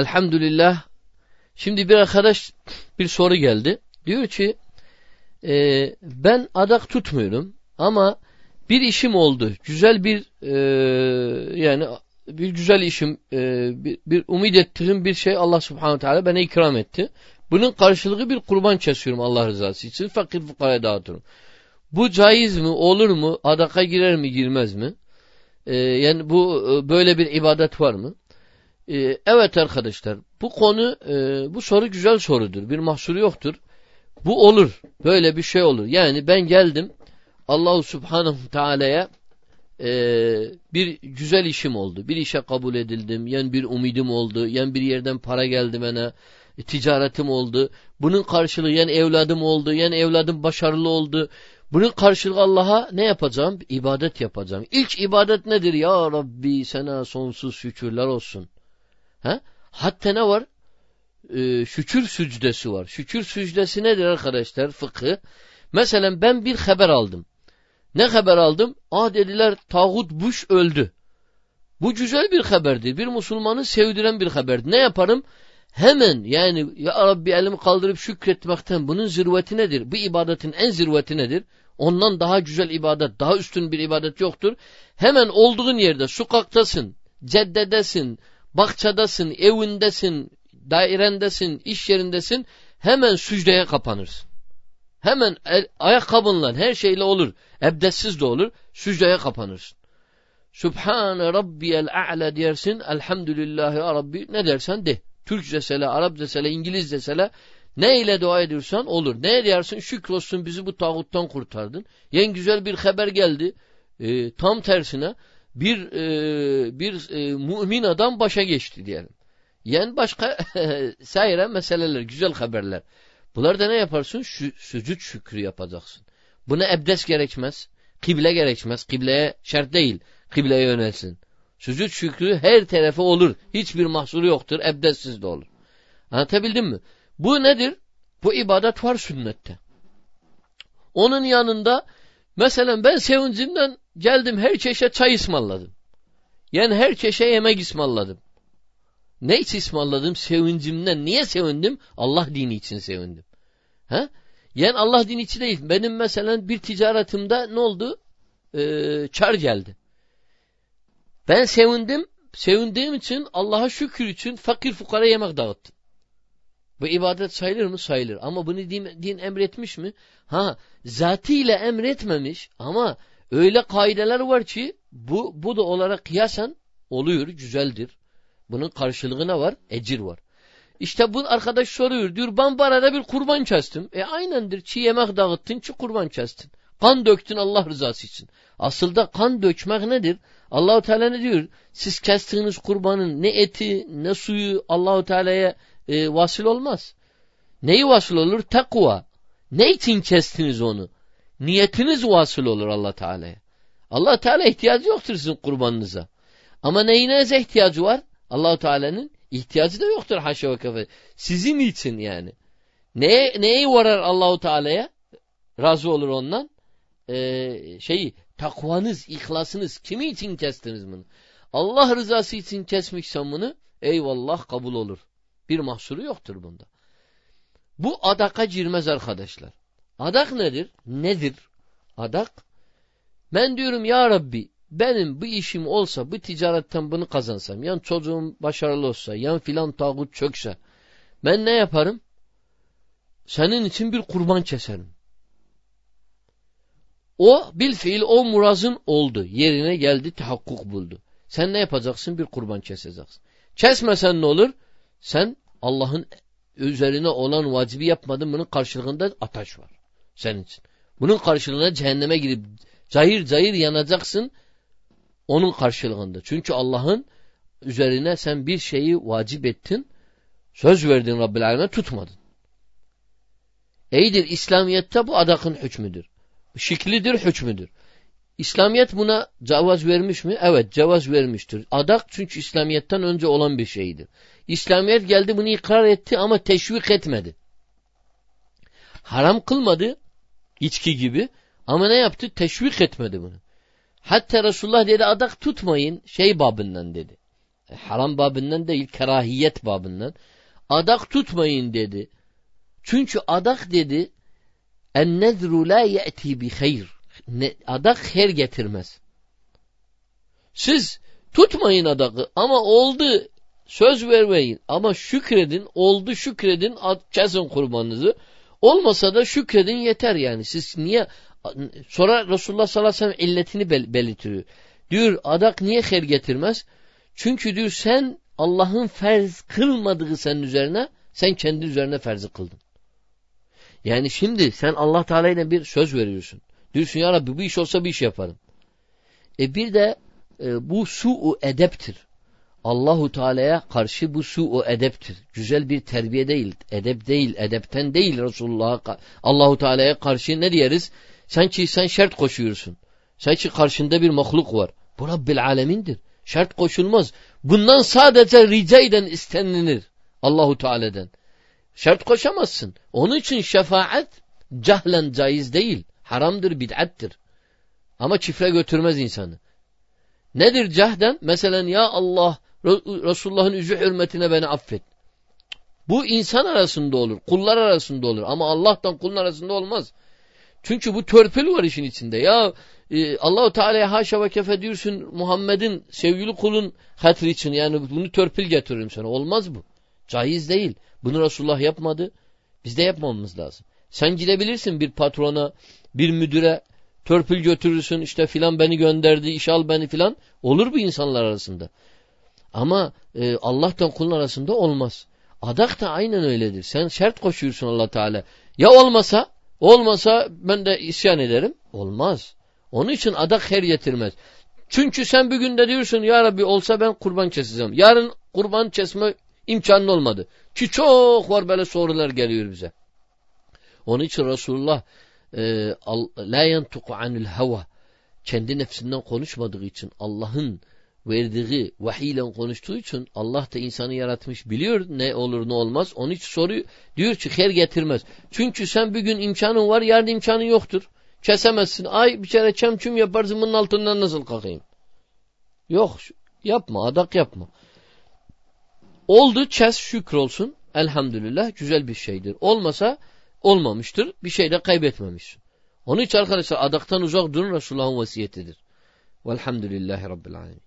elhamdülillah şimdi bir arkadaş bir soru geldi. Diyor ki e, ben adak tutmuyorum ama bir işim oldu. Güzel bir e, yani bir güzel işim e, bir, bir umid ettiğim bir şey Allah subhanahu teala bana ikram etti. Bunun karşılığı bir kurban kesiyorum Allah rızası için. Fakir fukaraya dağıtıyorum. Bu caiz mi? Olur mu? Adaka girer mi? Girmez mi? Ee, yani bu e, böyle bir ibadet var mı? Ee, evet arkadaşlar. Bu konu e, bu soru güzel sorudur. Bir mahsuru yoktur. Bu olur. Böyle bir şey olur. Yani ben geldim Allahu Subhanahu Teala'ya e, bir güzel işim oldu. Bir işe kabul edildim. Yani bir umidim oldu. Yani bir yerden para geldi bana. E, ticaretim oldu. Bunun karşılığı yani evladım oldu. Yani evladım başarılı oldu. Bunun karşılığı Allah'a ne yapacağım? İbadet yapacağım. İlk ibadet nedir? Ya Rabbi sana sonsuz şükürler olsun. He? Hatta ne var? Ee, şükür sücdesi var. Şükür sücdesi nedir arkadaşlar? Fıkı. Mesela ben bir haber aldım. Ne haber aldım? Aa dediler Tağut Bush öldü. Bu güzel bir haberdir. Bir Müslümanı sevdiren bir haberdir. Ne yaparım? Hemen yani ya Rabbi elimi kaldırıp şükretmekten bunun zirveti nedir? Bu ibadetin en zirveti nedir? Ondan daha güzel ibadet, daha üstün bir ibadet yoktur. Hemen olduğun yerde sokaktasın, ceddedesin, bahçedasın, evindesin, dairendesin, iş yerindesin. Hemen sücdeye kapanırsın. Hemen el, ayakkabınla her şeyle olur. Ebdessiz de olur. Sücdeye kapanırsın. Sübhane Rabbiyel A'la dersin. Elhamdülillahi Rabbi ne dersen de. Türkçe sele, Arapça sele, İngilizce sele ne ile dua ediyorsan olur. Ne dersin? Şükrolsun bizi bu tağuttan kurtardın. Yen güzel bir haber geldi. E, tam tersine bir e, bir e, mümin adam başa geçti diyelim. Yen başka sayre meseleler, güzel haberler. Bunlarda ne yaparsın? Şu, sücud şükrü yapacaksın. Buna ebdes gerekmez. Kıble gerekmez. Kıbleye şart değil. Kıbleye yönelsin. Sücud şükrü her tarafa olur. Hiçbir mahsuru yoktur. Ebdessiz de olur. Anlatabildim mi? Bu nedir? Bu ibadet var sünnette. Onun yanında mesela ben sevincimden geldim her çeşe çay ısmarladım. Yani her çeşe yemek ısmarladım. Ne için ısmarladım? Sevincimden. Niye sevindim? Allah dini için sevindim. He? Yani Allah dini için değil. Benim mesela bir ticaretimde ne oldu? Ee, çar geldi. Ben sevindim. Sevindiğim için Allah'a şükür için fakir fukara yemek dağıttım. Bu ibadet sayılır mı? Sayılır. Ama bunu din, din emretmiş mi? Ha, zatiyle emretmemiş ama öyle kaideler var ki bu, bu da olarak kıyasen oluyor, güzeldir. Bunun karşılığı ne var? Ecir var. İşte bu arkadaş soruyor. Diyor ben bu arada bir kurban kestim. E aynendir. Çiğ yemek dağıttın, çiğ kurban kestin. Kan döktün Allah rızası için. Aslında kan dökmek nedir? Allahu Teala ne diyor? Siz kestiğiniz kurbanın ne eti ne suyu Allahu Teala'ya e, vasıl olmaz. Neyi vasıl olur? Takva. Ne için kestiniz onu? Niyetiniz vasıl olur Allah Teala'ya. Allah Teala ihtiyacı yoktur sizin kurbanınıza. Ama neyinize ihtiyacı var? Allahu Teala'nın ihtiyacı da yoktur haşa ve kefe. Sizin için yani. Neye, neye varar Allahu Teala'ya? Razı olur ondan. Ee, şeyi takvanız, ihlasınız. Kimi için kestiniz bunu? Allah rızası için kesmişsen bunu eyvallah kabul olur. Bir mahsuru yoktur bunda. Bu adaka girmez arkadaşlar. Adak nedir? Nedir? Adak ben diyorum ya Rabbi benim bu işim olsa bu ticaretten bunu kazansam yan çocuğum başarılı olsa yan filan tağut çökse ben ne yaparım? Senin için bir kurban keserim. O bil fiil o murazın oldu. Yerine geldi tahakkuk buldu. Sen ne yapacaksın? Bir kurban keseceksin. Kesmesen ne olur? Sen Allah'ın üzerine olan vacibi yapmadın. Bunun karşılığında ateş var. Senin için. Bunun karşılığında cehenneme girip cayır cayır yanacaksın. Onun karşılığında. Çünkü Allah'ın üzerine sen bir şeyi vacip ettin. Söz verdin Rabbil Alemin'e tutmadın. İyidir İslamiyet'te bu adakın hükmüdür. Şiklidir, hükmüdür. İslamiyet buna cevaz vermiş mi? Evet cevaz vermiştir. Adak çünkü İslamiyet'ten önce olan bir şeydir. İslamiyet geldi bunu ikrar etti ama teşvik etmedi. Haram kılmadı içki gibi ama ne yaptı? Teşvik etmedi bunu. Hatta Resulullah dedi adak tutmayın şey babından dedi. Haram babından değil, kerahiyet babından. Adak tutmayın dedi. Çünkü adak dedi en nezru la ye'ti bi hayr. Adak her getirmez. Siz tutmayın adakı ama oldu söz vermeyin ama şükredin oldu şükredin kesin kurbanınızı. Olmasa da şükredin yeter yani. Siz niye sonra Resulullah sallallahu aleyhi ve sellem illetini bel belirtiyor. Diyor adak niye her getirmez? Çünkü diyor sen Allah'ın ferz kılmadığı senin üzerine sen kendi üzerine ferzi kıldın. Yani şimdi sen Allah Teala ile bir söz veriyorsun. Diyorsun ya Rabbi bu iş olsa bir iş yaparım. E bir de e, bu su'u edeptir. Allahu Teala'ya karşı bu su'u edeptir. Güzel bir terbiye değil, edep değil, edepten değil Resulullah'a Allahu Teala'ya karşı ne diyeriz? Sanki sen şart koşuyorsun. Sanki karşında bir mahluk var. Bu Rabbil alemindir. Şart koşulmaz. Bundan sadece rica eden istenilir. Allahu Teala'dan. Şart koşamazsın. Onun için şefaat cahlen caiz değil. Haramdır, bid'attir. Ama çifre götürmez insanı. Nedir cahden? Mesela ya Allah Resulullah'ın yüzü hürmetine beni affet. Bu insan arasında olur, kullar arasında olur ama Allah'tan kulun arasında olmaz. Çünkü bu törpül var işin içinde. Ya e, Allahu Teala'ya haşa ve kefe diyorsun Muhammed'in sevgili kulun hatırı için yani bunu törpül getiririm sana. Olmaz bu. Caiz değil. Bunu Resulullah yapmadı. Biz de yapmamamız lazım. Sen gidebilirsin bir patrona, bir müdüre törpül götürürsün işte filan beni gönderdi, iş al beni filan. Olur bu insanlar arasında. Ama e, Allah'tan kulun arasında olmaz. Adak da aynen öyledir. Sen şart koşuyorsun allah Teala. Ya olmasa, olmasa ben de isyan ederim. Olmaz. Onun için adak her getirmez. Çünkü sen bugün de diyorsun ya Rabbi olsa ben kurban keseceğim. Yarın kurban kesme imkanı olmadı. Ki çok var böyle sorular geliyor bize. Onun için Resulullah e, la yentuku anil hava kendi nefsinden konuşmadığı için Allah'ın verdiği vahiyle konuştuğu için Allah da insanı yaratmış biliyor ne olur ne olmaz. Onun için soruyor diyor ki her getirmez. Çünkü sen bir gün imkanın var yarın imkanın yoktur. Kesemezsin. Ay bir kere çemçüm yaparsın bunun altından nasıl kalkayım? Yok yapma adak yapma. Oldu kes şükür olsun. Elhamdülillah güzel bir şeydir. Olmasa olmamıştır. Bir şey de kaybetmemişsin. Onun için arkadaşlar adaktan uzak durun Resulullah'ın vasiyetidir. Velhamdülillahi Rabbil Alemin.